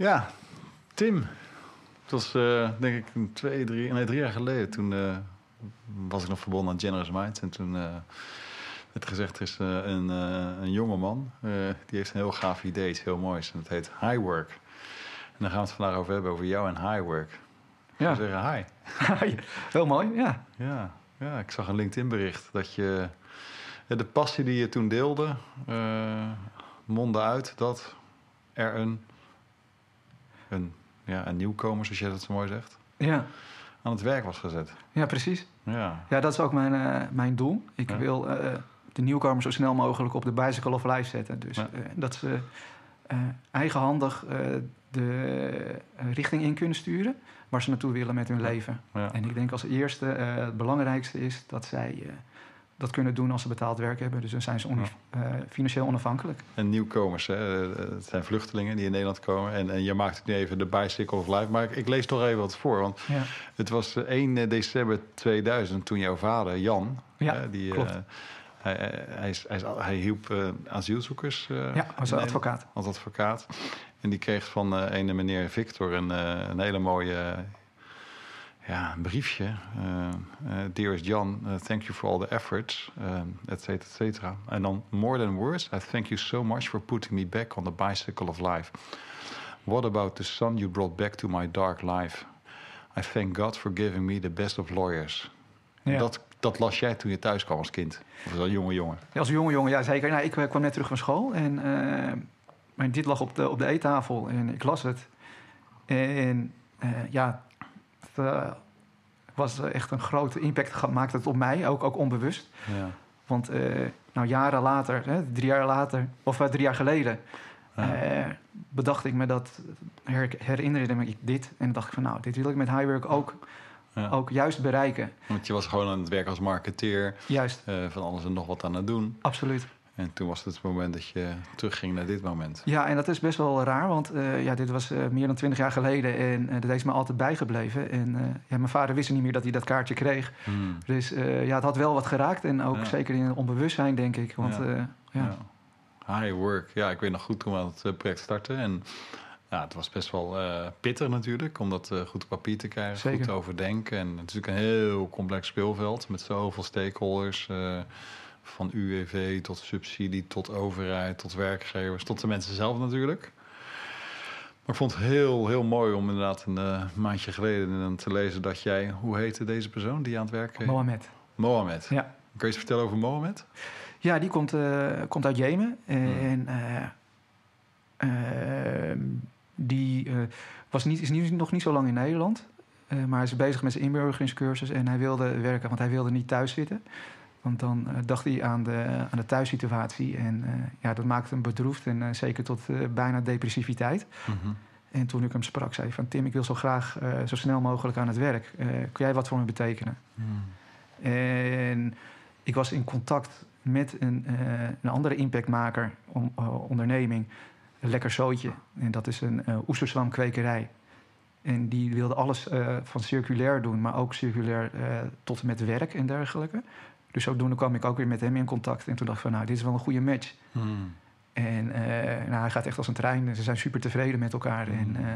Ja, Tim. Het was uh, denk ik twee, drie, nee, drie jaar geleden. Toen uh, was ik nog verbonden aan Generous Minds. En toen uh, werd gezegd, er is een, een jonge man. die heeft een heel gaaf idee, iets heel moois. En dat heet High Work. En daar gaan we het vandaag over hebben, over jou en High Work. Ja. Zeggen hi. heel mooi, ja. ja. Ja, ik zag een LinkedIn bericht dat je... De passie die je toen deelde, mondde uit dat er een, een, ja, een nieuwkomer, zoals jij dat zo mooi zegt, ja. aan het werk was gezet. Ja, precies. Ja, ja dat is ook mijn, uh, mijn doel. Ik wil uh, de nieuwkomer zo snel mogelijk op de bicycle of life zetten. Dus ja. uh, dat ze eigenhandig de richting in kunnen sturen waar ze naartoe willen met hun leven. En ik denk als eerste het belangrijkste is dat zij dat kunnen doen als ze betaald werk hebben. Dus dan zijn ze on, uh, financieel onafhankelijk. En nieuwkomers, hè? het zijn vluchtelingen die in Nederland komen. En, en je maakt het nu even de Bicycle of Life. Maar ik, ik lees toch even wat voor. Want ja. het was 1 eh, december 2000 toen jouw vader, Jan... Ja, die, klopt. Uh, hij, hij, hij, hij, hielp asielzoekers. Ja, als advocaat. Als advocaat. En die kreeg van een meneer Victor een, een hele mooie ja, een briefje. Uh, uh, dearest Jan, uh, thank you for all the efforts, et cetera, et cetera. En dan, more than words, I thank you so much for putting me back on the bicycle of life. What about the son you brought back to my dark life? I thank God for giving me the best of lawyers. Ja. Dat, dat las jij toen je thuis kwam als kind? Of als jonge jongen? Ja, als jonge jongen, ja zeker. Nou, ik kwam net terug van school en maar dit lag op de, op de eettafel en ik las het. En ja, uh, was echt een grote impact gemaakt het op mij, ook, ook onbewust. Ja. Want uh, nou, jaren later, hè, drie jaar later, of uh, drie jaar geleden, ja. bedacht ik me dat, her, herinnerde me ik dit. En dacht ik van nou, dit wil ik met Highwork ook, ja. ook juist bereiken. Want je was gewoon aan het werk als marketeer. Juist. van alles en nog wat aan het doen. Absoluut. En toen was het het moment dat je terugging naar dit moment. Ja, en dat is best wel raar, want uh, ja, dit was uh, meer dan twintig jaar geleden en uh, dat is me altijd bijgebleven. En ja, mijn vader wist niet meer dat hij dat kaartje kreeg. Hmm. Dus ja, het had wel wat geraakt en ook zeker in het onbewustzijn, denk ik. Want, ja. ja. High work. Ja, ik weet nog goed toen we aan het project starten. En ja, het was best wel pittig natuurlijk, om dat goed op papier te krijgen, Zeker. goed te overdenken. En het is natuurlijk een heel complex speelveld met zoveel stakeholders van UWV tot subsidie, tot overheid, tot werkgevers, tot de mensen zelf natuurlijk. Maar ik vond het heel, heel mooi om inderdaad een uh, maandje geleden te lezen dat jij, hoe heette deze persoon die aan het werk? Mohamed. Mohamed. Ja. Kun je eens vertellen over Mohamed? Ja, die komt, uh, komt uit Jemen. En uh, die was niet, is niet, nog niet zo lang in Nederland. maar hij is bezig met zijn inburgeringscursus en hij wilde werken, want hij wilde niet thuis zitten. Want dan uh, dacht hij aan de, aan de thuissituatie. En uh, ja, dat maakte hem bedroefd. En uh, zeker tot bijna depressiviteit. Mm -hmm. En toen ik hem sprak, zei hij van... Tim, ik wil zo graag zo snel mogelijk aan het werk. kun jij wat voor me betekenen? Mm. En ik was in contact met een, een andere impactmaker, om, onderneming. Lekker Zootje. En dat is een oesterzwamkwekerij. En die wilde alles van circulair doen, maar ook circulair tot en met werk en dergelijke. Dus zodoende kwam ik ook weer met hem in contact. En toen dacht ik van, nou, dit is wel een goede match. Hmm. En uh, nou, hij gaat echt als een trein. En ze zijn super tevreden met elkaar. En, uh,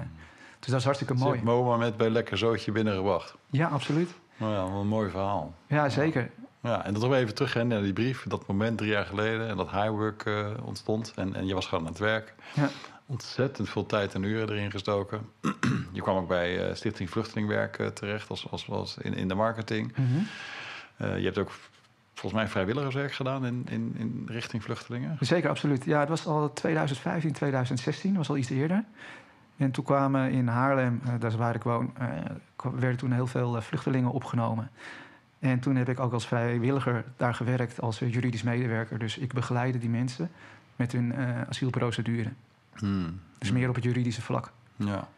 dus dat is hartstikke mooi. Zit Moma met bij Lekker Zootje binnengebracht. Ja, absoluut. Nou ja, een mooi verhaal. Ja, zeker. Ja, en dat nog even terug naar die brief. Dat moment drie jaar geleden. En dat highwork uh, ontstond. En, en je was gewoon aan het werk. Ja. Ontzettend veel tijd en uren erin gestoken. je kwam ook bij Stichting Vluchtelingwerk terecht. Als, als, als in, in de marketing. Mm -hmm. je hebt ook volgens mij vrijwilligerswerk gedaan in, in, in richting vluchtelingen. Zeker, absoluut. Ja, het was al 2015, 2016, was al iets eerder. En toen kwamen in Haarlem, uh, daar waar ik woon, uh, werden toen heel veel uh, vluchtelingen opgenomen. En toen heb ik ook als vrijwilliger daar gewerkt als juridisch medewerker. Dus ik begeleide die mensen met hun asielprocedure. Hmm. Dus meer op het juridische vlak. Ja.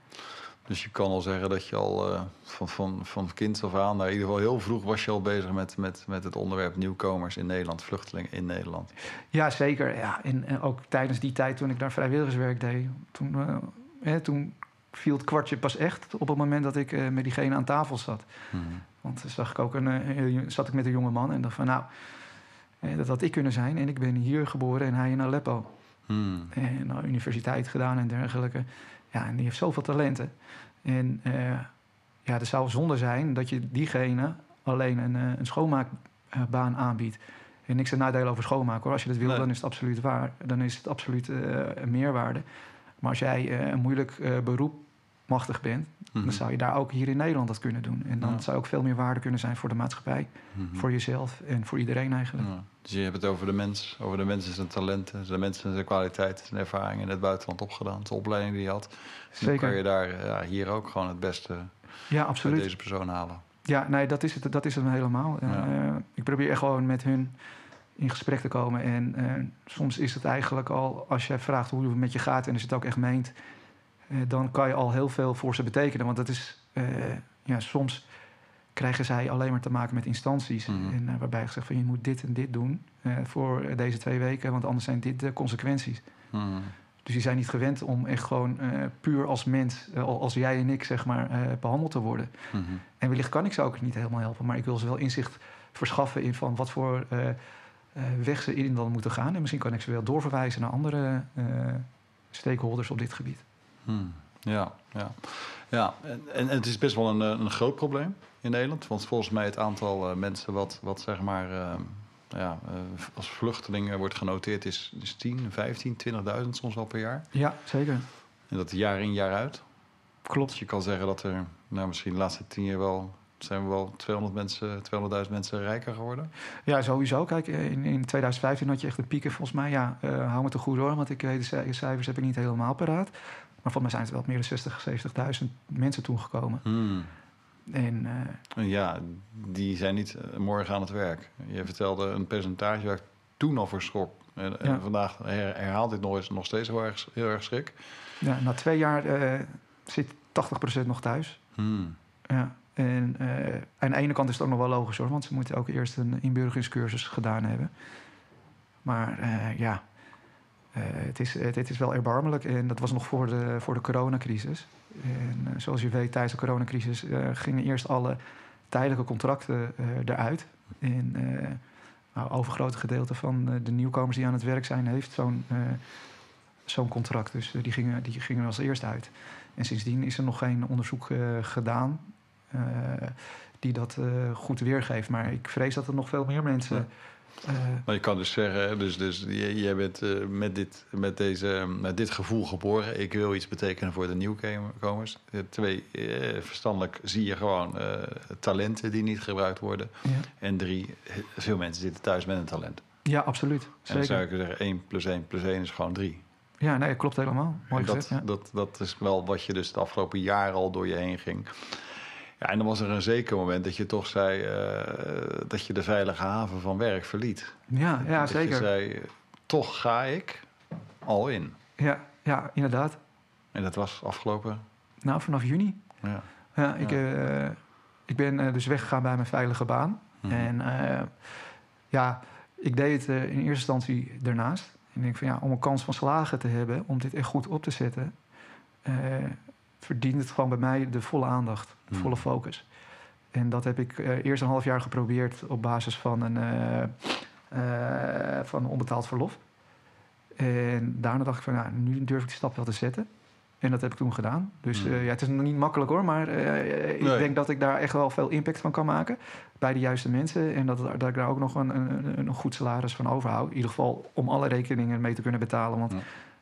Dus je kan al zeggen dat je al uh, van, van, van kind af aan, nou in ieder geval heel vroeg, was je al bezig met, met, met het onderwerp nieuwkomers in Nederland, vluchtelingen in Nederland. Ja, zeker. Ja. En, en ook tijdens die tijd toen ik daar vrijwilligerswerk deed, toen, uh, toen viel het kwartje pas echt op het moment dat ik uh, met diegene aan tafel zat. Hmm. Want dan zag ik ook een, zat ik met een jonge man en dacht van nou, dat had ik kunnen zijn en ik ben hier geboren en hij in Aleppo. Hmm. En uh, universiteit gedaan en dergelijke. Ja, en die heeft zoveel talenten. En uh, ja, het zou zonde zijn dat je diegene alleen een, uh, een schoonmaakbaan aanbiedt. En niks te nadelen over schoonmaken hoor. Als je dat wil, Nee. dan is het absoluut waar. Dan is het absoluut uh, een meerwaarde. Maar als jij een moeilijk beroep machtig bent, Mhm. dan zou je daar ook hier in Nederland dat kunnen doen. En dan Ja. zou ook veel meer waarde kunnen zijn voor de maatschappij, Mhm. voor jezelf en voor iedereen eigenlijk. Ja. Dus je hebt het over de mens, over de mensen zijn talenten, de mensen zijn kwaliteiten, zijn ervaringen in het buitenland opgedaan, de opleiding die je had. Dan kan je Zeker. daar ja, hier ook gewoon het beste Ja, uit absoluut. deze persoon halen. Ja, nee, dat is het, dat is het helemaal. Ja. Eh, ik probeer echt gewoon met hun in gesprek te komen. En eh, soms is het eigenlijk al, als je vraagt hoe het met je gaat en als je het ook echt meent, eh, dan kan je al heel veel voor ze betekenen. Want dat is, eh, ja, soms krijgen zij alleen maar te maken met instanties. Mhm. En, eh, waarbij gezegd van je moet dit en dit doen eh, voor deze twee weken, want anders zijn dit de consequenties. Mhm. Dus die zijn niet gewend om echt gewoon eh, puur als mens, als jij en ik, zeg maar, eh, behandeld te worden. Mhm. En wellicht kan ik ze ook niet helemaal helpen, maar ik wil ze wel inzicht verschaffen in van wat voor weg ze in dan moeten gaan. En misschien kan ik ze wel doorverwijzen naar andere eh, stakeholders op dit gebied. Ja, ja. Ja. En, en het is best wel een, eh, een groot probleem in Nederland. Want volgens mij het aantal eh, mensen wat, wat zeg maar eh, ja, als vluchteling wordt genoteerd is, is 10, 15, 20.000 soms wel per jaar. Ja, zeker. En dat jaar in jaar uit. Klopt. Dus je kan zeggen dat er nou, misschien de laatste tien jaar wel zijn we wel 200 mensen, 200.000 mensen rijker geworden. Ja, sowieso. Kijk, in, in 2015 had je echt een pieken volgens mij. Ja, uh, hou me te goed hoor, want ik weet de cijfers heb ik niet helemaal paraat. Maar volgens mij zijn het wel meer dan 60, 70.000 mensen toen gekomen. Hmm. En, uh, ja, die zijn niet uh, morgen aan het werk. Je vertelde een percentage waar ik toen al voor schrok. En, ja. en vandaag her, herhaalt dit nog, eens, nog steeds heel erg, heel erg schrik. Ja, na twee jaar uh, zit 80% nog thuis. Hmm. Ja. En uh, aan de ene kant is het ook nog wel logisch hoor, want ze moeten ook eerst een inburgeringscursus gedaan hebben. Maar ja, het, is, het, is wel erbarmelijk en dat was nog voor de, voor de coronacrisis. En uh, zoals je weet, tijdens de coronacrisis gingen eerst alle tijdelijke contracten eruit. En nou, overgrote gedeelte van de nieuwkomers die aan het werk zijn, heeft zo'n contract. Dus die gingen, die gingen als eerst uit. En sindsdien is er nog geen onderzoek gedaan uh, die dat goed weergeeft. Maar ik vrees dat er nog veel meer mensen. Uh, maar je kan dus zeggen, dus, dus jij bent met, dit, met, deze, met dit gevoel geboren. Ik wil iets betekenen voor de nieuwkomers. Twee, verstandelijk zie je gewoon talenten die niet gebruikt worden. Ja. En drie, veel mensen zitten thuis met een talent. Ja, absoluut. En Zeker. dan zou ik zeggen, 1 plus 1 plus 1 is gewoon 3. Ja, nee, klopt helemaal. Mooi dat, gezegd, ja. dat, dat is wel wat je dus de afgelopen jaren al door je heen ging. Ja, en dan was er een zeker moment dat je toch zei uh, dat je de veilige haven van werk verliet. Ja, ja dat zeker. Je zei, toch ga ik al in. Ja, ja, inderdaad. En dat was afgelopen? Nou, vanaf juni. Ja. Ja, ik, ja. Uh, ik ben uh, dus weggegaan bij mijn veilige baan. Mhm. En ja, ik deed het in eerste instantie daarnaast. En ik denk van ja, om een kans van slagen te hebben, om dit echt goed op te zetten, verdient het gewoon bij mij de volle aandacht, de Hmm. volle focus. En dat heb ik uh, eerst een half jaar geprobeerd op basis van een, uh, van onbetaald verlof. En daarna dacht ik van ja, nu durf ik die stap wel te zetten. En dat heb ik toen gedaan. Dus Hmm. ja, het is nog niet makkelijk hoor, maar ik nee. denk dat ik daar echt wel veel impact van kan maken bij de juiste mensen. En dat, dat ik daar ook nog een, een, een goed salaris van overhoud. In ieder geval om alle rekeningen mee te kunnen betalen. Want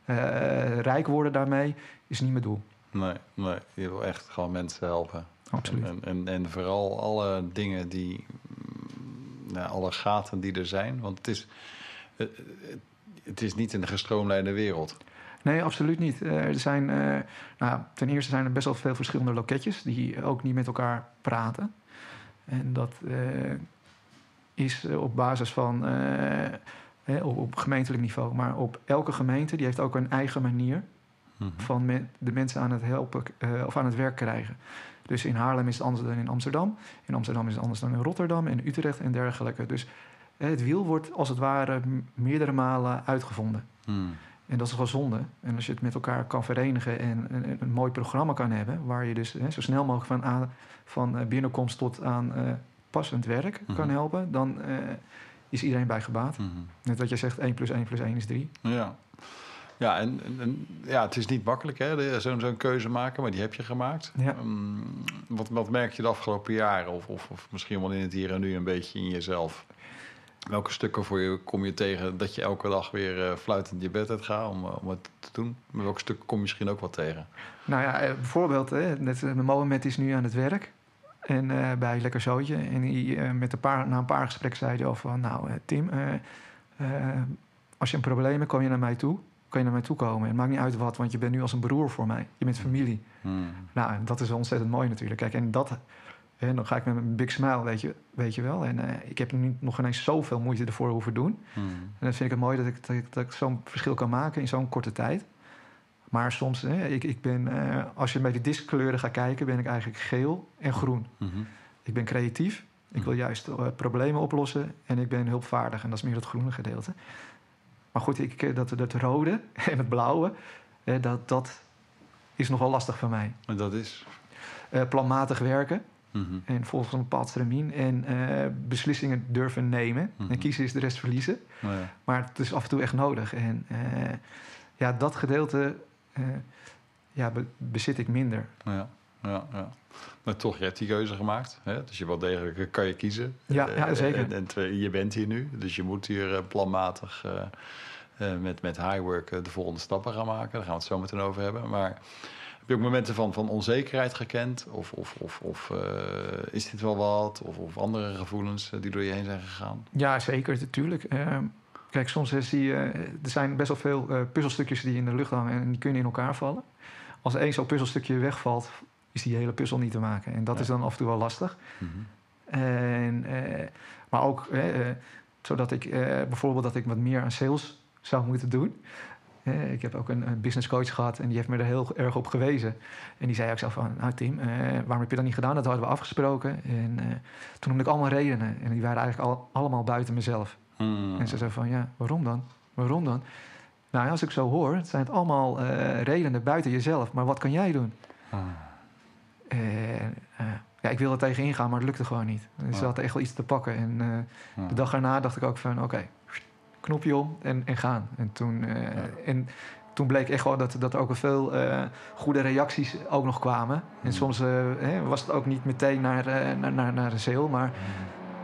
ja. uh, rijk worden daarmee is niet mijn doel. Nee, nee, je wil echt gewoon mensen helpen. Absoluut. En, en, en vooral alle dingen die, nou, alle gaten die er zijn. Want het is, het is niet een gestroomlijnde wereld. Nee, absoluut niet. Er zijn, uh, nou, ten eerste zijn er best wel veel verschillende loketjes die ook niet met elkaar praten. En dat uh, is op basis van uh, op, op, gemeentelijk niveau, maar op elke gemeente die heeft ook een eigen manier Mhm. van me, de mensen aan het helpen of aan het werk krijgen. Dus in Haarlem is het anders dan in Amsterdam. In Amsterdam is het anders dan in Rotterdam en Utrecht en dergelijke. Dus het wiel wordt als het ware meerdere malen uitgevonden. Hmm. En dat is wel zonde. En als je het met elkaar kan verenigen en een, een mooi programma kan hebben, waar je dus hè, zo snel mogelijk van, aan, van binnenkomst tot aan uh, passend werk Mhm. kan helpen, dan uh, is iedereen bij gebaat. Mhm. Net wat je zegt, 1 plus 1 plus 1 is 3. Ja. Ja, en, en, ja, het is niet makkelijk, hè, zo'n zo'n keuze maken, maar die heb je gemaakt. Ja. Um, wat, wat merk je de afgelopen jaren, of, of, of misschien wel in het hier en nu een beetje in jezelf? Welke stukken voor je kom je tegen dat je elke dag weer uh, fluitend je bed uit gaat om, om het te doen? Maar welke stukken kom je misschien ook wel tegen? Nou ja, bijvoorbeeld, hè, net, mijn moment is nu aan het werk. En uh, bij Lekker Zootje. En die, met een paar, na een paar gesprekken zei hij van... Nou, Tim, als je een probleem hebt, kom je naar mij toe kan je naar mij toe komen. Het maakt niet uit wat, want je bent nu als een broer voor mij. Je bent familie. Hmm. Nou, en dat is ontzettend mooi natuurlijk. Kijk, en dat... En dan ga ik met een big smile, weet je, weet je wel. En uh, ik heb nu nog ineens zoveel moeite ervoor hoeven doen. Hmm. En dan vind ik het mooi dat ik, dat ik, dat ik zo'n verschil kan maken in zo'n korte tijd. Maar soms, hè, ik, ik ben, uh, als je bij de diskkleuren gaat kijken, ben ik eigenlijk geel en groen. Mm -hmm. Ik ben creatief. Ik wil juist uh, problemen oplossen. En ik ben hulpvaardig. En dat is meer het groene gedeelte. Maar goed, ik, dat, dat rode en het blauwe, dat, dat is nogal lastig voor mij. En dat is? Uh, planmatig werken. Mm -hmm. En volgens een bepaald stramien. En uh, beslissingen durven nemen. Mhm. Mm -hmm. En kiezen is de rest verliezen. Oh ja. Maar het is af en toe echt nodig. En uh, ja, dat gedeelte ja, be bezit ik minder. Ja, ja, ja. Maar toch, je hebt die keuze gemaakt. Hè? Dus je wel degelijk kan je kiezen. Ja, ja zeker. En, je bent hier nu. Dus je moet hier planmatig uh, met, met highwork de volgende stappen gaan maken. Daar gaan we het zo meteen over hebben. Maar heb je ook momenten van, van onzekerheid gekend? Of, of, of, of uh, is dit wel wat? Of, of andere gevoelens die door je heen zijn gegaan? Ja, zeker, natuurlijk. Uh, kijk, soms zie je... Er zijn best wel veel puzzelstukjes die in de lucht hangen... en die kunnen in elkaar vallen. Als één zo'n puzzelstukje wegvalt... is die hele puzzel niet te maken. En dat Ja. is dan af en toe wel lastig. Mm -hmm. En, uh, maar ook uh, zodat ik bijvoorbeeld dat ik wat meer aan sales zou moeten doen. ik heb ook een, een, business coach gehad en die heeft me er heel erg op gewezen. En die zei ook zo van, nou Tim, waarom heb je dat niet gedaan? Dat hadden we afgesproken. En toen noemde ik allemaal redenen. En die waren eigenlijk al, allemaal buiten mezelf. Mm. En ze zei van, ja, waarom dan? Waarom dan? Nou, als ik zo hoor, zijn het allemaal redenen buiten jezelf. Maar wat kan jij doen? Ah. En, ja, ik wilde tegen ingaan, maar het lukte gewoon niet. Dus ze had echt wel iets te pakken. En uh, ja. de dag erna dacht ik ook van, oké, okay, knopje om en, en gaan. En toen, uh, Ja. en toen bleek echt wel dat, dat er ook wel veel uh, goede reacties ook nog kwamen. En Mm. soms hè, was het ook niet meteen naar, naar, naar, naar een sale, maar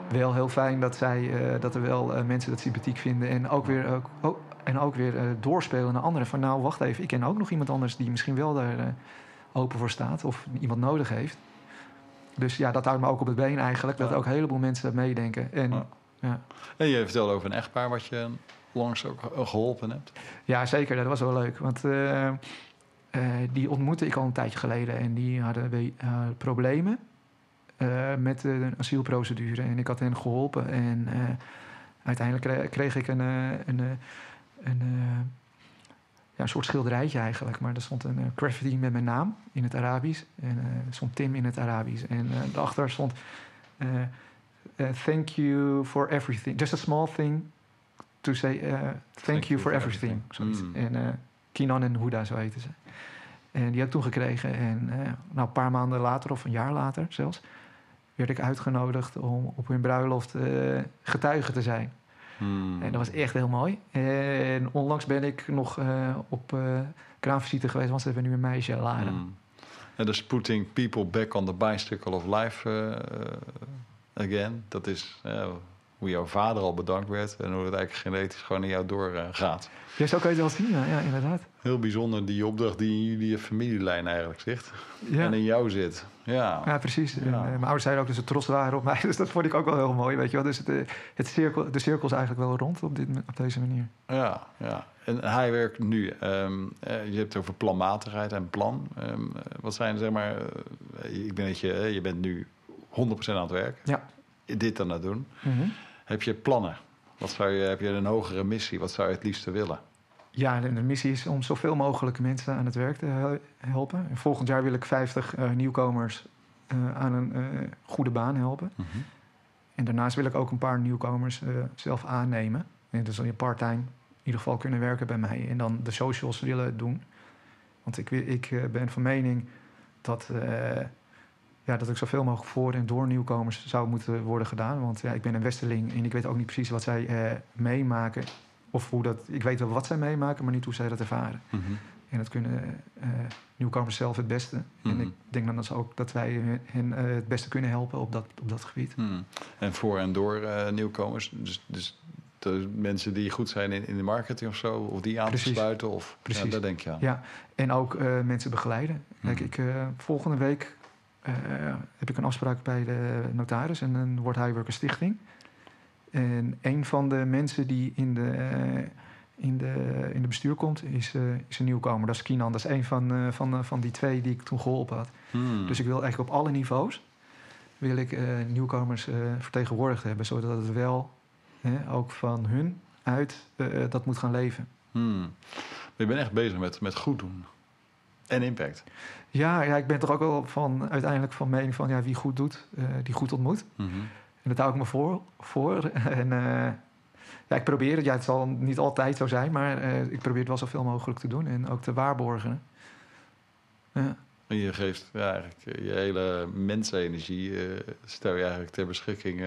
wel heel fijn dat, zij, dat er wel mensen dat sympathiek vinden. En ook weer, ook, ook, en ook weer doorspelen naar anderen. Van nou, wacht even, ik ken ook nog iemand anders die misschien wel daar open voor staat. Of iemand nodig heeft. Dus ja, dat houdt me ook op het been eigenlijk. Dat ook een heleboel mensen dat meedenken. En Ja. ja. En je vertelde over een echtpaar wat je langs ook geholpen hebt. Ja, zeker. Dat was wel leuk. Want uh, uh, die ontmoette ik al een tijdje geleden. En die hadden uh, problemen met de asielprocedure. En ik had hen geholpen. En uiteindelijk kreeg, kreeg, ik een, een, een, een ja, een soort schilderijtje eigenlijk. Maar er stond een uh, graffiti met mijn naam in het Arabisch. En uh, er stond Tim in het Arabisch. En uh, daarachter stond... thank you for everything. Just a small thing to say thank, thank, you for everything. everything. Mm. En Kinan en Huda, zo heten ze. En die heb ik toen gekregen. En nou, een paar maanden later, of een jaar later zelfs... werd ik uitgenodigd om op hun bruiloft getuige te zijn. Hmm. En dat was echt heel mooi. En onlangs ben ik nog uh, op uh, kraamvisite geweest, want ze hebben nu een meisje, Lara. Hmm. En dus putting people back on the bicycle of life uh, again. Dat is hoe jouw vader al bedankt werd en hoe het eigenlijk genetisch gewoon in jou doorgaat. ja, zo kan je het wel zien, ja, ja, inderdaad. Heel bijzonder, die opdracht die in jullie familielijn eigenlijk zit. Ja. En in jou zit. Ja, ja precies. Ja. En, uh, mijn ouders zeiden ook dat ze trots waren op mij. Dus dat vond ik ook wel heel mooi. Weet je wel. Dus het, uh, het cirkel, de cirkel is eigenlijk wel rond op, dit, op deze manier. Ja, ja. En hij werkt nu. Um, uh, je hebt het over planmatigheid en plan. Um, wat zijn zeg maar. ik ben dat je, je bent nu 100% aan het werk. Ja. Dit aan het doen. Mm -hmm. Heb je plannen? Wat zou je, heb je een hogere missie? Wat zou je het liefste willen? Ja, de, de, missie is om zoveel mogelijk mensen aan het werk te helpen. En volgend jaar wil ik 50 uh, nieuwkomers uh, aan een uh, goede baan helpen. Mm -hmm. En daarnaast wil ik ook een paar nieuwkomers zelf aannemen. En dus je part-time in ieder geval kunnen werken bij mij. En dan de socials willen doen. Want ik, ik ben van mening dat, ja, dat ik zoveel mogelijk voor en door nieuwkomers zou moeten worden gedaan. Want ja, ik ben een westerling en ik weet ook niet precies wat zij meemaken of hoe dat, ik weet wel wat zij meemaken, maar niet hoe zij dat ervaren. Mhm. En dat kunnen eh, nieuwkomers zelf het beste. En Mhm. ik denk dan dat ze ook dat wij hen eh, het beste kunnen helpen op dat, op dat gebied. Hmm. En voor en door eh, nieuwkomers. Dus, dus de mensen die goed zijn in, in de marketing of zo, of die aan Precies. te sluiten. Of, Precies. Ja, daar denk je aan. Ja, en ook eh, mensen begeleiden. Kijk, Mhm. ik, eh, volgende week eh, heb ik een afspraak bij de notaris en een wordt Highworker Stichting. En een van de mensen die in de, eh, in de, in de bestuur komt, is, eh, is een nieuwkomer. Dat is Kinan. Dat is een van, eh, van, eh, van die twee die ik toen geholpen had. Hmm. Dus ik wil eigenlijk op alle niveaus wil ik, eh, nieuwkomers eh, vertegenwoordigd hebben, zodat het wel hè, ook van hun uit eh, dat moet gaan leven. Hmm. Maar je bent echt bezig met, met goed doen. En impact. Ja, ja, ik ben toch ook wel van uiteindelijk van mening van ja, wie goed doet, eh, die goed ontmoet. Mhm. En dat hou ik me voor. voor. en eh, ja, ik probeer het. Ja, het zal niet altijd zo zijn, maar eh, ik probeer het wel zoveel mogelijk te doen en ook te waarborgen. Ja. En je geeft ja, eigenlijk je hele mensenergie stel je eigenlijk ter beschikking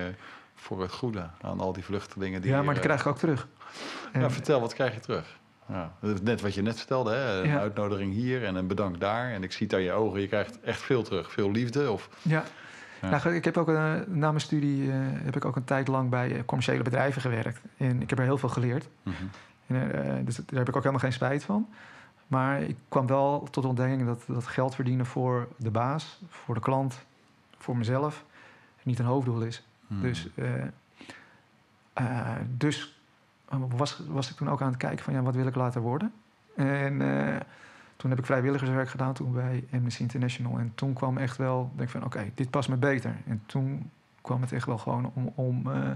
voor het goede aan al die vluchtelingen. Die ja, maar eh, krijg ik ook terug. En- Ja, vertel, wat krijg je terug? Ja, dat is net wat je net vertelde, hè? een Ja. uitnodiging hier en een bedankt daar. En ik zie het aan je ogen, je krijgt echt veel terug. Veel liefde. Of, Ja. Ja. Nou, ik heb ook na mijn studie eh, heb ik ook een tijd lang bij eh, commerciële bedrijven gewerkt. En ik heb er heel veel geleerd. Mhm. En, eh, dus daar heb ik ook helemaal geen spijt van. Maar ik kwam wel tot de ontdekking dat, dat geld verdienen voor de baas, voor de klant, voor mezelf, niet een hoofddoel is. Hmm. Dus, dus was, was ik toen ook aan het kijken van ja, wat wil ik later worden? En eh, toen heb ik vrijwilligerswerk gedaan toen bij Amnesty International. En toen kwam echt wel, denk ik van oké, dit past me beter. En toen kwam het echt wel gewoon om, om eh,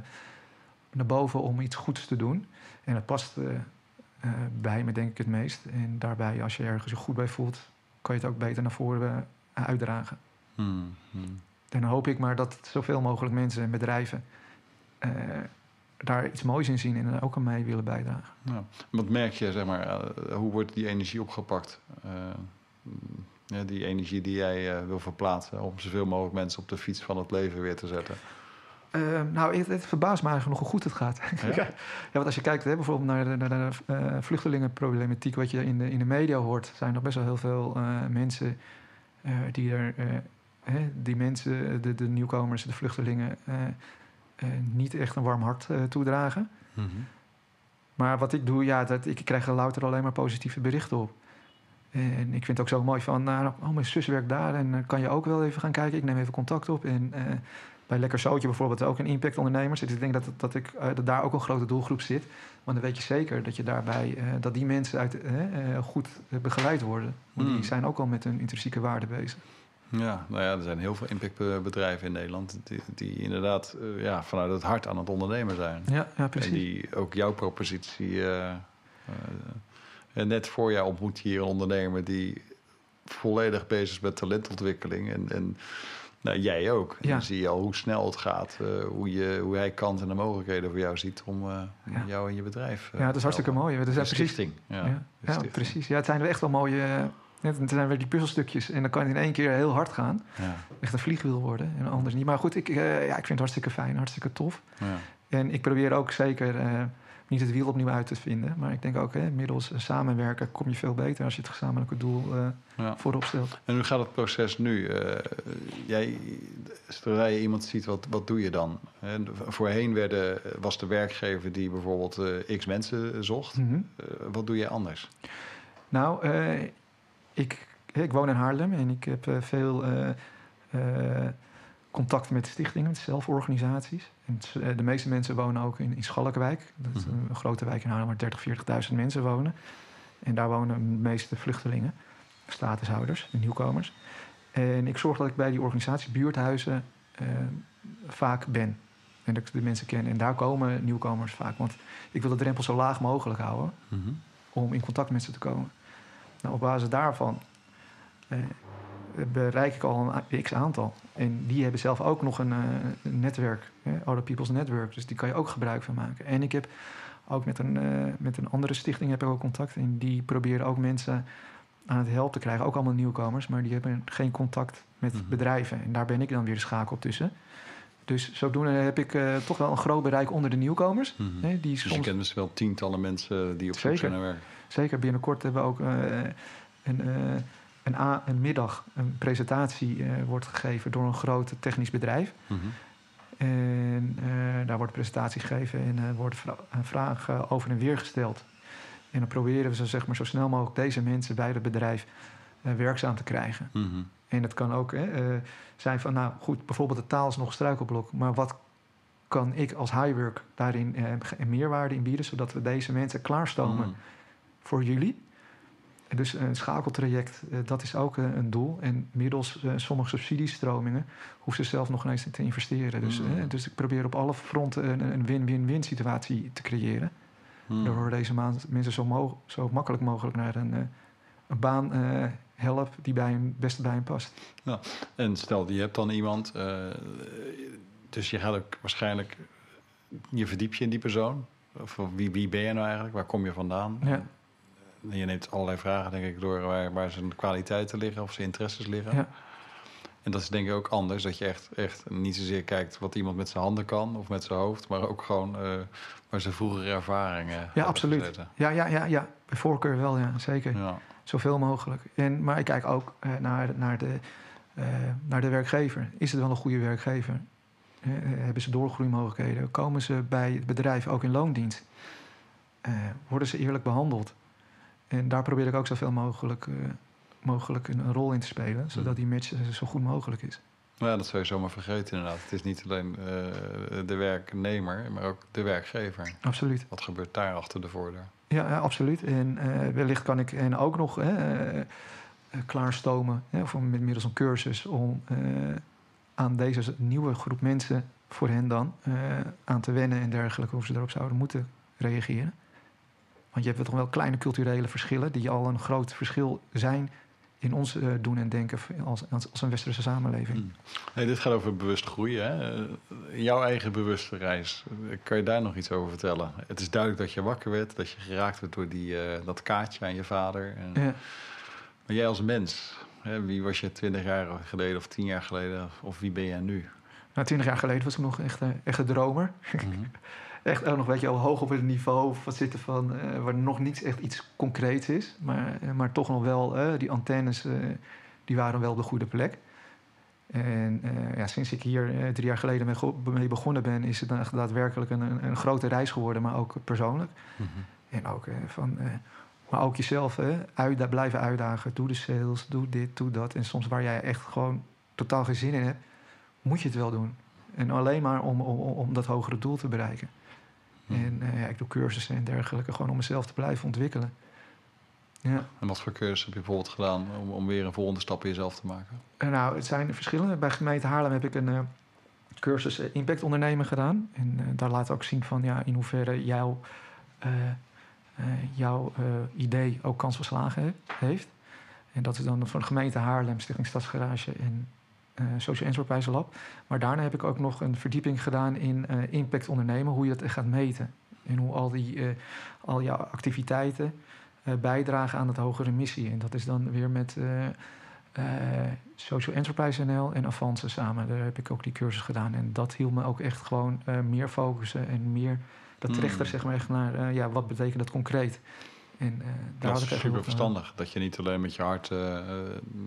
naar boven om iets goeds te doen. En dat past eh, bij me denk ik het meest. En daarbij, als je ergens je goed bij voelt, kan je het ook beter naar voren uitdragen. Hmm. Hmm. En dan hoop ik maar dat zoveel mogelijk mensen en bedrijven daar iets moois in zien en er ook aan mee willen bijdragen. Ja. Wat merk je, zeg maar, eh, hoe wordt die energie opgepakt? Eh, ja, die energie die jij eh, wil verplaatsen om zoveel mogelijk mensen op de fiets van het leven weer te zetten. Nou, het, het verbaast me eigenlijk nog hoe goed het gaat. Ja? ja, want als je kijkt hè, bijvoorbeeld naar de, naar de vluchtelingenproblematiek, wat je in de, in de media hoort, zijn er best wel heel veel mensen die er, hè, die mensen, de, de nieuwkomers, de vluchtelingen, niet echt een warm hart eh, toedragen. Mhm. Maar wat ik doe, ja, dat, ik krijg er louter alleen maar positieve berichten op. En ik vind het ook zo mooi van, nou, oh, mijn zus werkt daar en eh, kan je ook wel even gaan kijken. Ik neem even contact op. En eh, bij Lekker Zootje bijvoorbeeld ook een impact ondernemers. Dus ik denk dat, dat, ik, eh, dat daar ook een grote doelgroep zit. Want dan weet je zeker dat je daarbij, eh, dat die mensen uit, eh, eh, goed eh, begeleid worden. Want Mm. die zijn ook al met hun intrinsieke waarde bezig. Ja, nou ja, er zijn heel veel impactbedrijven in Nederland die, die inderdaad eh, ja, vanuit het hart aan het ondernemen zijn. Ja, ja En precies. die ook jouw propositie. en net voor jou ontmoet je hier een ondernemer die volledig bezig is met talentontwikkeling. En, en nou, jij ook. En Ja. dan zie je al hoe snel het gaat, hoe, je, hoe hij kansen en mogelijkheden voor jou ziet om Ja. jou en je bedrijf. ja, dat is hartstikke mooi. Dat De is stichting. Ja, Ja, de precies. Ja, het zijn echt wel mooie. Net- Het zijn weer die puzzelstukjes. En dan kan je in één keer heel hard gaan. Ja, Echt een vliegwiel worden. En anders niet. Maar goed, ik, eh, ja, ik vind het hartstikke fijn. Hartstikke tof. ja. En ik probeer ook zeker eh, niet het wiel opnieuw uit te vinden. Maar ik denk ook, hè, middels eh, samenwerken kom je veel beter als je het gezamenlijke doel ja. voorop stelt. En hoe gaat het proces nu? Jij, zodra je iemand ziet, wat, wat doe je dan? En voorheen werden, was de werkgever die bijvoorbeeld x mensen zocht. Mhm. Wat doe je anders? Nou, ik, ik woon in Haarlem en ik heb eh, veel eh, eh, contact met stichtingen, met zelforganisaties. En de meeste mensen wonen ook in, in Schalkwijk. Dat is Mhm. een grote wijk in Haarlem waar 30, 40.000 mensen wonen. En daar wonen de meeste vluchtelingen, statushouders, de nieuwkomers. En ik zorg dat ik bij die organisatie buurthuizen eh, vaak ben. En dat ik de mensen ken. En daar komen nieuwkomers vaak. Want ik wil de drempel zo laag mogelijk houden om in contact met ze te komen. Nou, op basis daarvan eh, bereik ik al een x aantal. En die hebben zelf ook nog een, eh, een netwerk, Other People's Network. Dus die kan je ook gebruik van maken. En ik heb ook met een, eh, met een andere stichting heb ik ook contact. En die proberen ook mensen aan het helpen te krijgen. Ook allemaal nieuwkomers, maar die hebben geen contact met Mhm. bedrijven. En daar ben ik dan weer de schakel op tussen. Dus zodoende heb ik uh, toch wel een groot bereik onder de nieuwkomers. Mm -hmm. hè, die dus soms... je kent dus wel tientallen mensen die op zoek zijn naar werk. Zeker, binnenkort hebben we ook uh, een, een, a, een middag, een presentatie wordt gegeven door een groot technisch bedrijf. Mm -hmm. En daar wordt een presentatie gegeven en wordt vra vragen over en weer gesteld. En dan proberen we zo, zeg maar, zo snel mogelijk deze mensen bij het bedrijf werkzaam te krijgen. Mm -hmm. En dat kan ook hè, uh, zijn van, nou goed, bijvoorbeeld de taal is nog struikelblok, maar wat kan ik als highwork daarin uh, een meerwaarde in bieden, zodat we deze mensen klaarstomen Mm. voor jullie? En dus een schakeltraject, uh, dat is ook een doel. En middels sommige subsidiestromingen hoeven ze zelf nog eens te investeren. Dus, Mm. dus ik probeer op alle fronten een win-win-win situatie te creëren. Mm. Door deze mensen zo, mo zo makkelijk mogelijk naar een, een baan help die bij hem, beste bij hem past. Ja. En stel, je hebt dan iemand, uh, dus je gaat ook waarschijnlijk, je verdiep je in die persoon. Of wie, wie ben je nou eigenlijk? Waar kom je vandaan? Ja. En je neemt allerlei vragen, denk ik, door waar, waar zijn kwaliteiten liggen of zijn interesses liggen. Ja. En dat is denk ik ook anders, dat je echt, echt niet zozeer kijkt wat iemand met zijn handen kan of met zijn hoofd, maar ook gewoon uh, waar zijn vroegere ervaringen. Ja, absoluut. Ja, ja, ja, ja, bij voorkeur wel, ja, zeker. Ja. Zoveel mogelijk. En, maar ik kijk ook uh, naar, naar, de, uh, naar de werkgever. Is het wel een goede werkgever? Uh, hebben ze doorgroeimogelijkheden? Komen ze bij het bedrijf ook in loondienst? worden ze eerlijk behandeld? En daar probeer ik ook zoveel mogelijk, mogelijk een, een, rol in te spelen, zodat die match zo goed mogelijk is. Ja, dat zou je zomaar vergeten inderdaad. Het is niet alleen de werknemer, maar ook de werkgever. Absoluut. Wat gebeurt daar achter de voordeur? Ja, ja, absoluut. En uh, wellicht kan ik hen ook nog uh, klaarstomen, of met middels een cursus, om aan deze nieuwe groep mensen, voor hen dan, aan te wennen en dergelijke, hoe ze erop zouden moeten reageren. Want je hebt toch wel kleine culturele verschillen, die al een groot verschil zijn in ons doen en denken als, als een westerse samenleving. Hmm. Nee, dit gaat over bewust groeien. Hè? Jouw eigen bewuste reis. Kan je daar nog iets over vertellen? Het is duidelijk dat je wakker werd, dat je geraakt werd door die, uh, dat kaartje aan je vader. En, ja. Maar jij als mens, hè? wie was je twintig jaar geleden of tien jaar geleden? Of wie ben jij nu? Nou, twintig jaar geleden was ik nog echt, echt een dromer. Mm -hmm. echt ook nog weet je, hoog op het niveau wat zitten van uh, waar nog niet echt iets concreets is, maar, uh, maar toch nog wel uh, die antennes uh, die waren wel op de goede plek. En ja, sinds ik hier drie jaar geleden mee, begonnen ben, is het echt daadwerkelijk een, een, een, grote reis geworden, maar ook persoonlijk. Mm -hmm. En ook van, maar ook jezelf uit, blijven uitdagen. Doe de sales, doe dit, doe dat. En soms waar jij echt gewoon totaal geen zin in hebt, moet je het wel doen. En alleen maar om, om, om dat hogere doel te bereiken. En uh, ja, ik doe cursussen en dergelijke, gewoon om mezelf te blijven ontwikkelen. Ja. En wat voor cursussen heb je bijvoorbeeld gedaan om, om weer een volgende stap in jezelf te maken? Uh, nou, het zijn verschillende. Bij gemeente Haarlem heb ik een uh, cursus impact ondernemen gedaan. En daar laat ook zien van ja, in hoeverre jouw, jouw idee ook kans van slagen heeft. En dat is dan van de gemeente Haarlem, Stichting Stadsgarage en Social Enterprise Lab. Maar daarna heb ik ook nog een verdieping gedaan in uh, impact ondernemen, hoe je dat gaat meten. En hoe al, die, uh, al jouw activiteiten bijdragen aan het hogere missie. En dat is dan weer met Social Enterprise NL en Avance samen. Daar heb ik ook die cursus gedaan. En dat hielp me ook echt gewoon meer focussen en meer dat trechter mm. zeg maar echt naar ja, wat betekent dat concreet. En, uh, daar dat is super verstandig. Dat je niet alleen met je hart uh,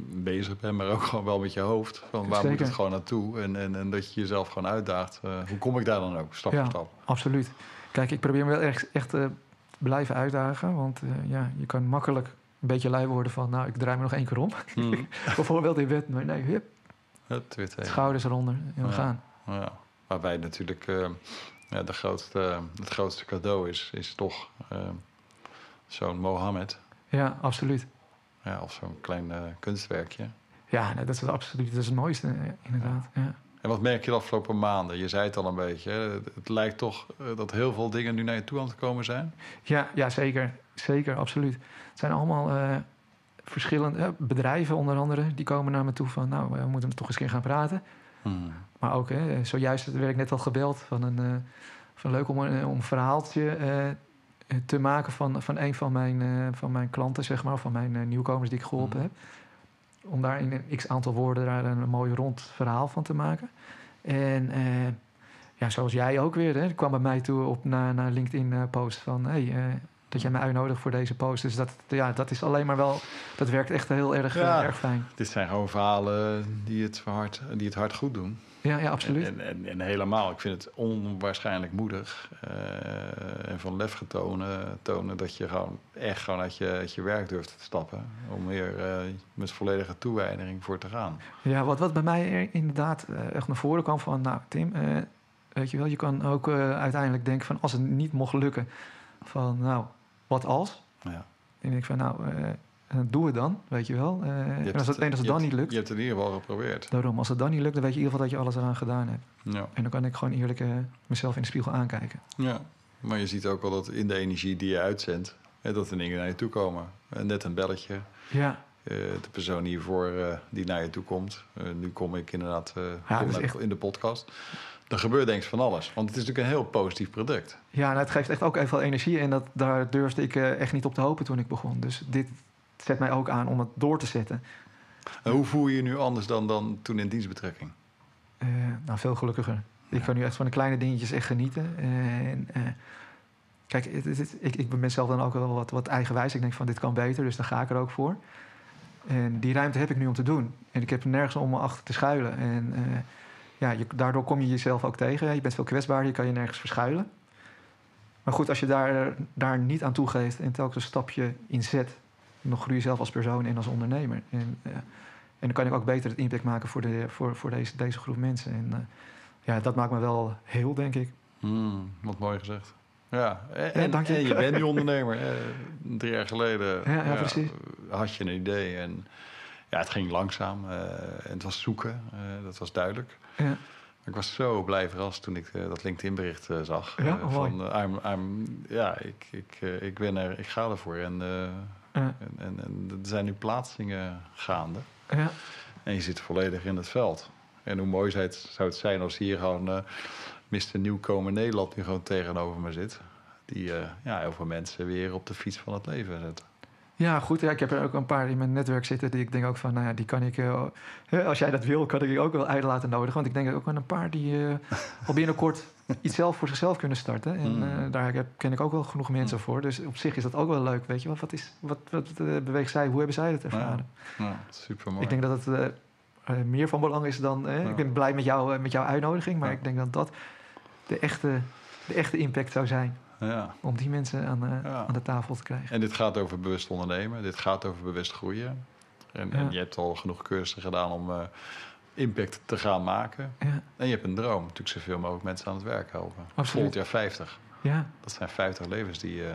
bezig bent, maar ook gewoon wel met je hoofd. Van waar Zeker. moet het gewoon naartoe? En, en, en dat je jezelf gewoon uitdaagt. Uh, hoe kom ik daar dan ook, stap ja, voor stap? Absoluut. Kijk, ik probeer me wel echt, echt te blijven uitdagen. Want ja, je kan makkelijk een beetje lui worden van... nou, ik draai me nog één keer om. Mm. Bijvoorbeeld in bed. Maar nee, hup. Weer. Schouders eronder en we ja. gaan. Ja. Waarbij natuurlijk ja, de grootste, het grootste cadeau is, is toch zo'n Mohammed. Ja, absoluut. Ja, of zo'n klein uh, kunstwerkje. Ja, nou, dat is absoluut dat is het mooiste, inderdaad. Ja. En wat merk je de afgelopen maanden? Je zei het al een beetje. Hè? Het lijkt toch uh, dat heel veel dingen nu naar je toe aan te komen zijn. Ja, ja zeker. Zeker, absoluut. Het zijn allemaal uh, verschillende bedrijven, onder andere, die komen naar me toe van... nou, we moeten toch eens een keer gaan praten. Hmm. Maar ook, hè, zojuist werd ik net al gebeld van een... van leuk om een, om een verhaaltje te maken van, van een van mijn, uh, van mijn klanten, zeg maar, van mijn uh, nieuwkomers die ik geholpen mm. heb. Om daar in een x aantal woorden daar een mooi rond verhaal van te maken. En eh, ja, zoals jij ook weer, hè, die kwam bij mij toe op naar, naar LinkedIn-post van... Hey, eh, dat jij mij uitnodigt voor deze post. Dus dat, ja, dat is alleen maar wel... Dat werkt echt heel erg, Ja. eh, erg fijn. Dit zijn gewoon verhalen die het hard, die het hard goed doen. Ja, ja absoluut. En, en, en helemaal, ik vind het onwaarschijnlijk moedig eh, en van lef getonen tonen dat je gewoon echt gewoon uit je, uit je werk durft te stappen. Om weer eh, met volledige toewijding voor te gaan. Ja, wat, wat bij mij er inderdaad eh, echt naar voren kwam van... Nou, Tim, weet je wel, je kan ook uiteindelijk denken van... Als het niet mocht lukken, van nou, wat als? Ja. En ik van, nou, eh, doe het dan, weet je wel. Eh, Je en als het, en als het dan hebt- niet lukt, Je hebt het in ieder geval geprobeerd. daarom. Als het dan niet lukt, dan weet je in ieder geval dat je alles eraan gedaan hebt. Ja. En dan kan ik gewoon eerlijk eh, mezelf in de spiegel aankijken. ja, maar je ziet ook wel dat in de energie die je uitzendt, hè, dat er dingen naar je toe komen. Net een belletje, Ja, de persoon hiervoor die naar je toe komt. Nu kom ik inderdaad Ja, kom echt- in de podcast. Er gebeurt denk ik van alles. Want het is natuurlijk een heel positief product. ja nou, het geeft echt ook even veel energie. En dat, daar durfde ik echt niet op te hopen toen ik begon. Dus dit zet mij ook aan om het door te zetten. En hoe voel je je nu anders dan, dan toen in dienstbetrekking? Eh, nou, veel gelukkiger. Ik kan nu echt van de kleine dingetjes echt genieten. En, eh, kijk, het, het- het- ik, ik ben zelf dan ook wel wat, wat eigenwijs. Ik denk van dit kan beter, dus daar ga ik er ook voor. En die ruimte heb ik nu om te doen. En ik heb nergens om me achter te schuilen. En eh, ja, je, daardoor kom je jezelf ook tegen. Je bent veel kwetsbaarder, je kan je nergens verschuilen. Maar goed, als je daar, daar niet aan toegeeft en telkens een stapje in zet... dan groei je zelf als persoon en als ondernemer. En, eh, en dan kan ik ook beter het impact maken voor, de, voor, voor deze, deze groep mensen. En eh, ja, dat maakt me wel heel, denk ik. Hmm, wat mooi gezegd. Ja, en, dank je. en je bent nu ondernemer. Drie jaar geleden Ja, had je een idee. En ja, het ging langzaam. eh, en het was zoeken. dat was duidelijk. Ja, Ik was zo blij verrast toen ik dat LinkedIn-bericht zag. Ja, van, I'm, I'm, ja, ik, ik, ik ben er, ik ga ervoor. En, ja, en, en, en er zijn nu plaatsingen gaande. ja, En je zit volledig in het veld. En hoe mooi zou het, zou het zijn als hier gewoon eh Mr. Nieuwkomer Nederland nu gewoon tegenover me zit. Die eh, ja, heel veel mensen weer op de fiets van het leven zetten. Ja, goed. Ja, ik heb er ook een paar in mijn netwerk zitten die ik denk ook van, nou ja, die kan ik, eh, als jij dat wil, kan ik ook wel uit laten nodigen. Want ik denk ook aan een paar die eh, al binnenkort iets zelf voor zichzelf kunnen starten. En Mm. eh, daar heb, ken ik ook wel genoeg mensen voor. Dus op zich is dat ook wel leuk, weet je wel. Wat, is, wat, wat beweegt zij, hoe hebben zij het ervaren? Ja, super mooi. Ik denk dat het meer van belang is dan... Ja. Ik ben blij met, jou, met jouw uitnodiging, maar Ja. ik denk dat dat de echte, de echte impact zou zijn... ja. om die mensen aan, eh, aan de tafel te krijgen. En dit gaat over bewust ondernemen. Dit gaat over bewust groeien. En, en je hebt al genoeg cursussen gedaan om eh, impact te gaan maken. Ja, En je hebt een droom. Natuurlijk zoveel mogelijk mensen aan het werk helpen. Absoluut. Volgend jaar 50. ja, Dat zijn 50 levens die je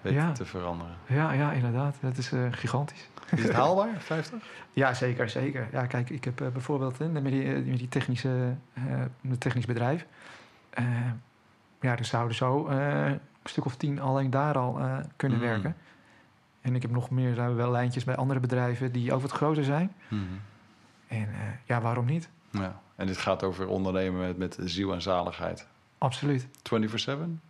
weet Ja. te veranderen. ja, ja inderdaad. Dat is eh, gigantisch. Is het haalbaar, 50? Ja, zeker, zeker. Ja, kijk, ik heb eh, bijvoorbeeld eh, met, die, eh, met die technische, eh, met technisch bedrijf... ja, er zouden zo eh, een stuk of tien alleen daar al eh, kunnen Mm. werken. En ik heb nog meer daar wel lijntjes bij andere bedrijven die ook wat groter zijn. En eh, ja, waarom niet? Ja. En dit gaat over ondernemen met, met ziel en zaligheid. Absoluut. 24-7?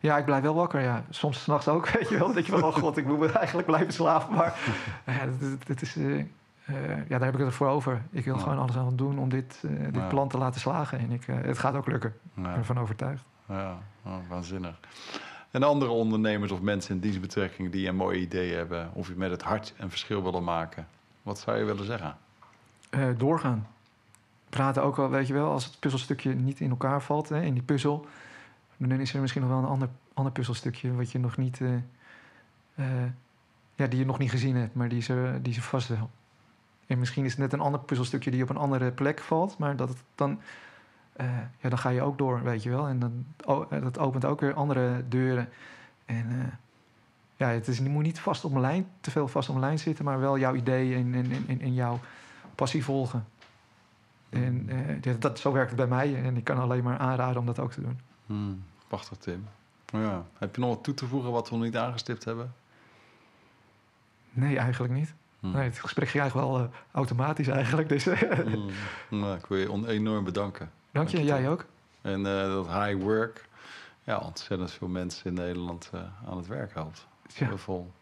Ja, ik blijf wel wakker, ja. Soms s'nachts ook, weet je wel. Dat je van, oh god, ik moet eigenlijk blijven slapen. Maar ja, dat is, ja, daar heb ik het voor over. Ik wil Ja. gewoon alles aan doen om dit, dit Ja. plan te laten slagen. En ik, het gaat ook lukken. Ik ben ervan overtuigd. Ja. Waanzinnig. En andere ondernemers of mensen in dienstbetrekking die een mooi idee hebben... of je met het hart een verschil willen maken. Wat zou je willen zeggen? Eh, doorgaan. Praten ook al, weet je wel, als het puzzelstukje niet in elkaar valt, hè, in die puzzel, dan is er misschien nog wel een ander, ander puzzelstukje wat je nog niet, eh, eh, ja, die je nog niet gezien hebt, maar die er, die er vast wel. En misschien is het net een ander puzzelstukje die op een andere plek valt, maar dat het dan, eh, ja, dan ga je ook door, weet je wel. En dan, oh, eh, dat opent ook weer andere deuren. En eh, ja, het is, je moet niet vast op een lijn, te veel vast op een lijn zitten, maar wel jouw idee en, en, en, en jouw passie volgen. En eh, dat, dat- zo werkt het bij mij. En ik kan alleen maar aanraden om dat ook te doen. Hmm, prachtig, Tim. Ja. Heb je nog wat toe te voegen wat we nog niet aangestipt hebben? Nee, eigenlijk niet. Hmm. Nee, het gesprek ging eigenlijk wel automatisch eigenlijk. Dus Hmm. Nou, ik wil je enorm bedanken. Dank je, jij ook. En eh, dat high work, ja, ontzettend veel mensen in Nederland eh, aan het werk helpt. Ja, Heel veel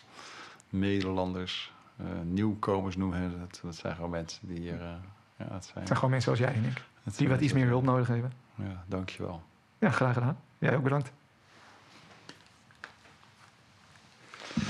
Nederlanders, eh, nieuwkomers noemen ze het. Dat zijn gewoon mensen die hier, ja, het zijn, het zijn gewoon mensen zoals jij en ik. Die wat iets meer hulp nodig hebben. Ja, dankjewel. Ja, graag gedaan. Jij ook bedankt.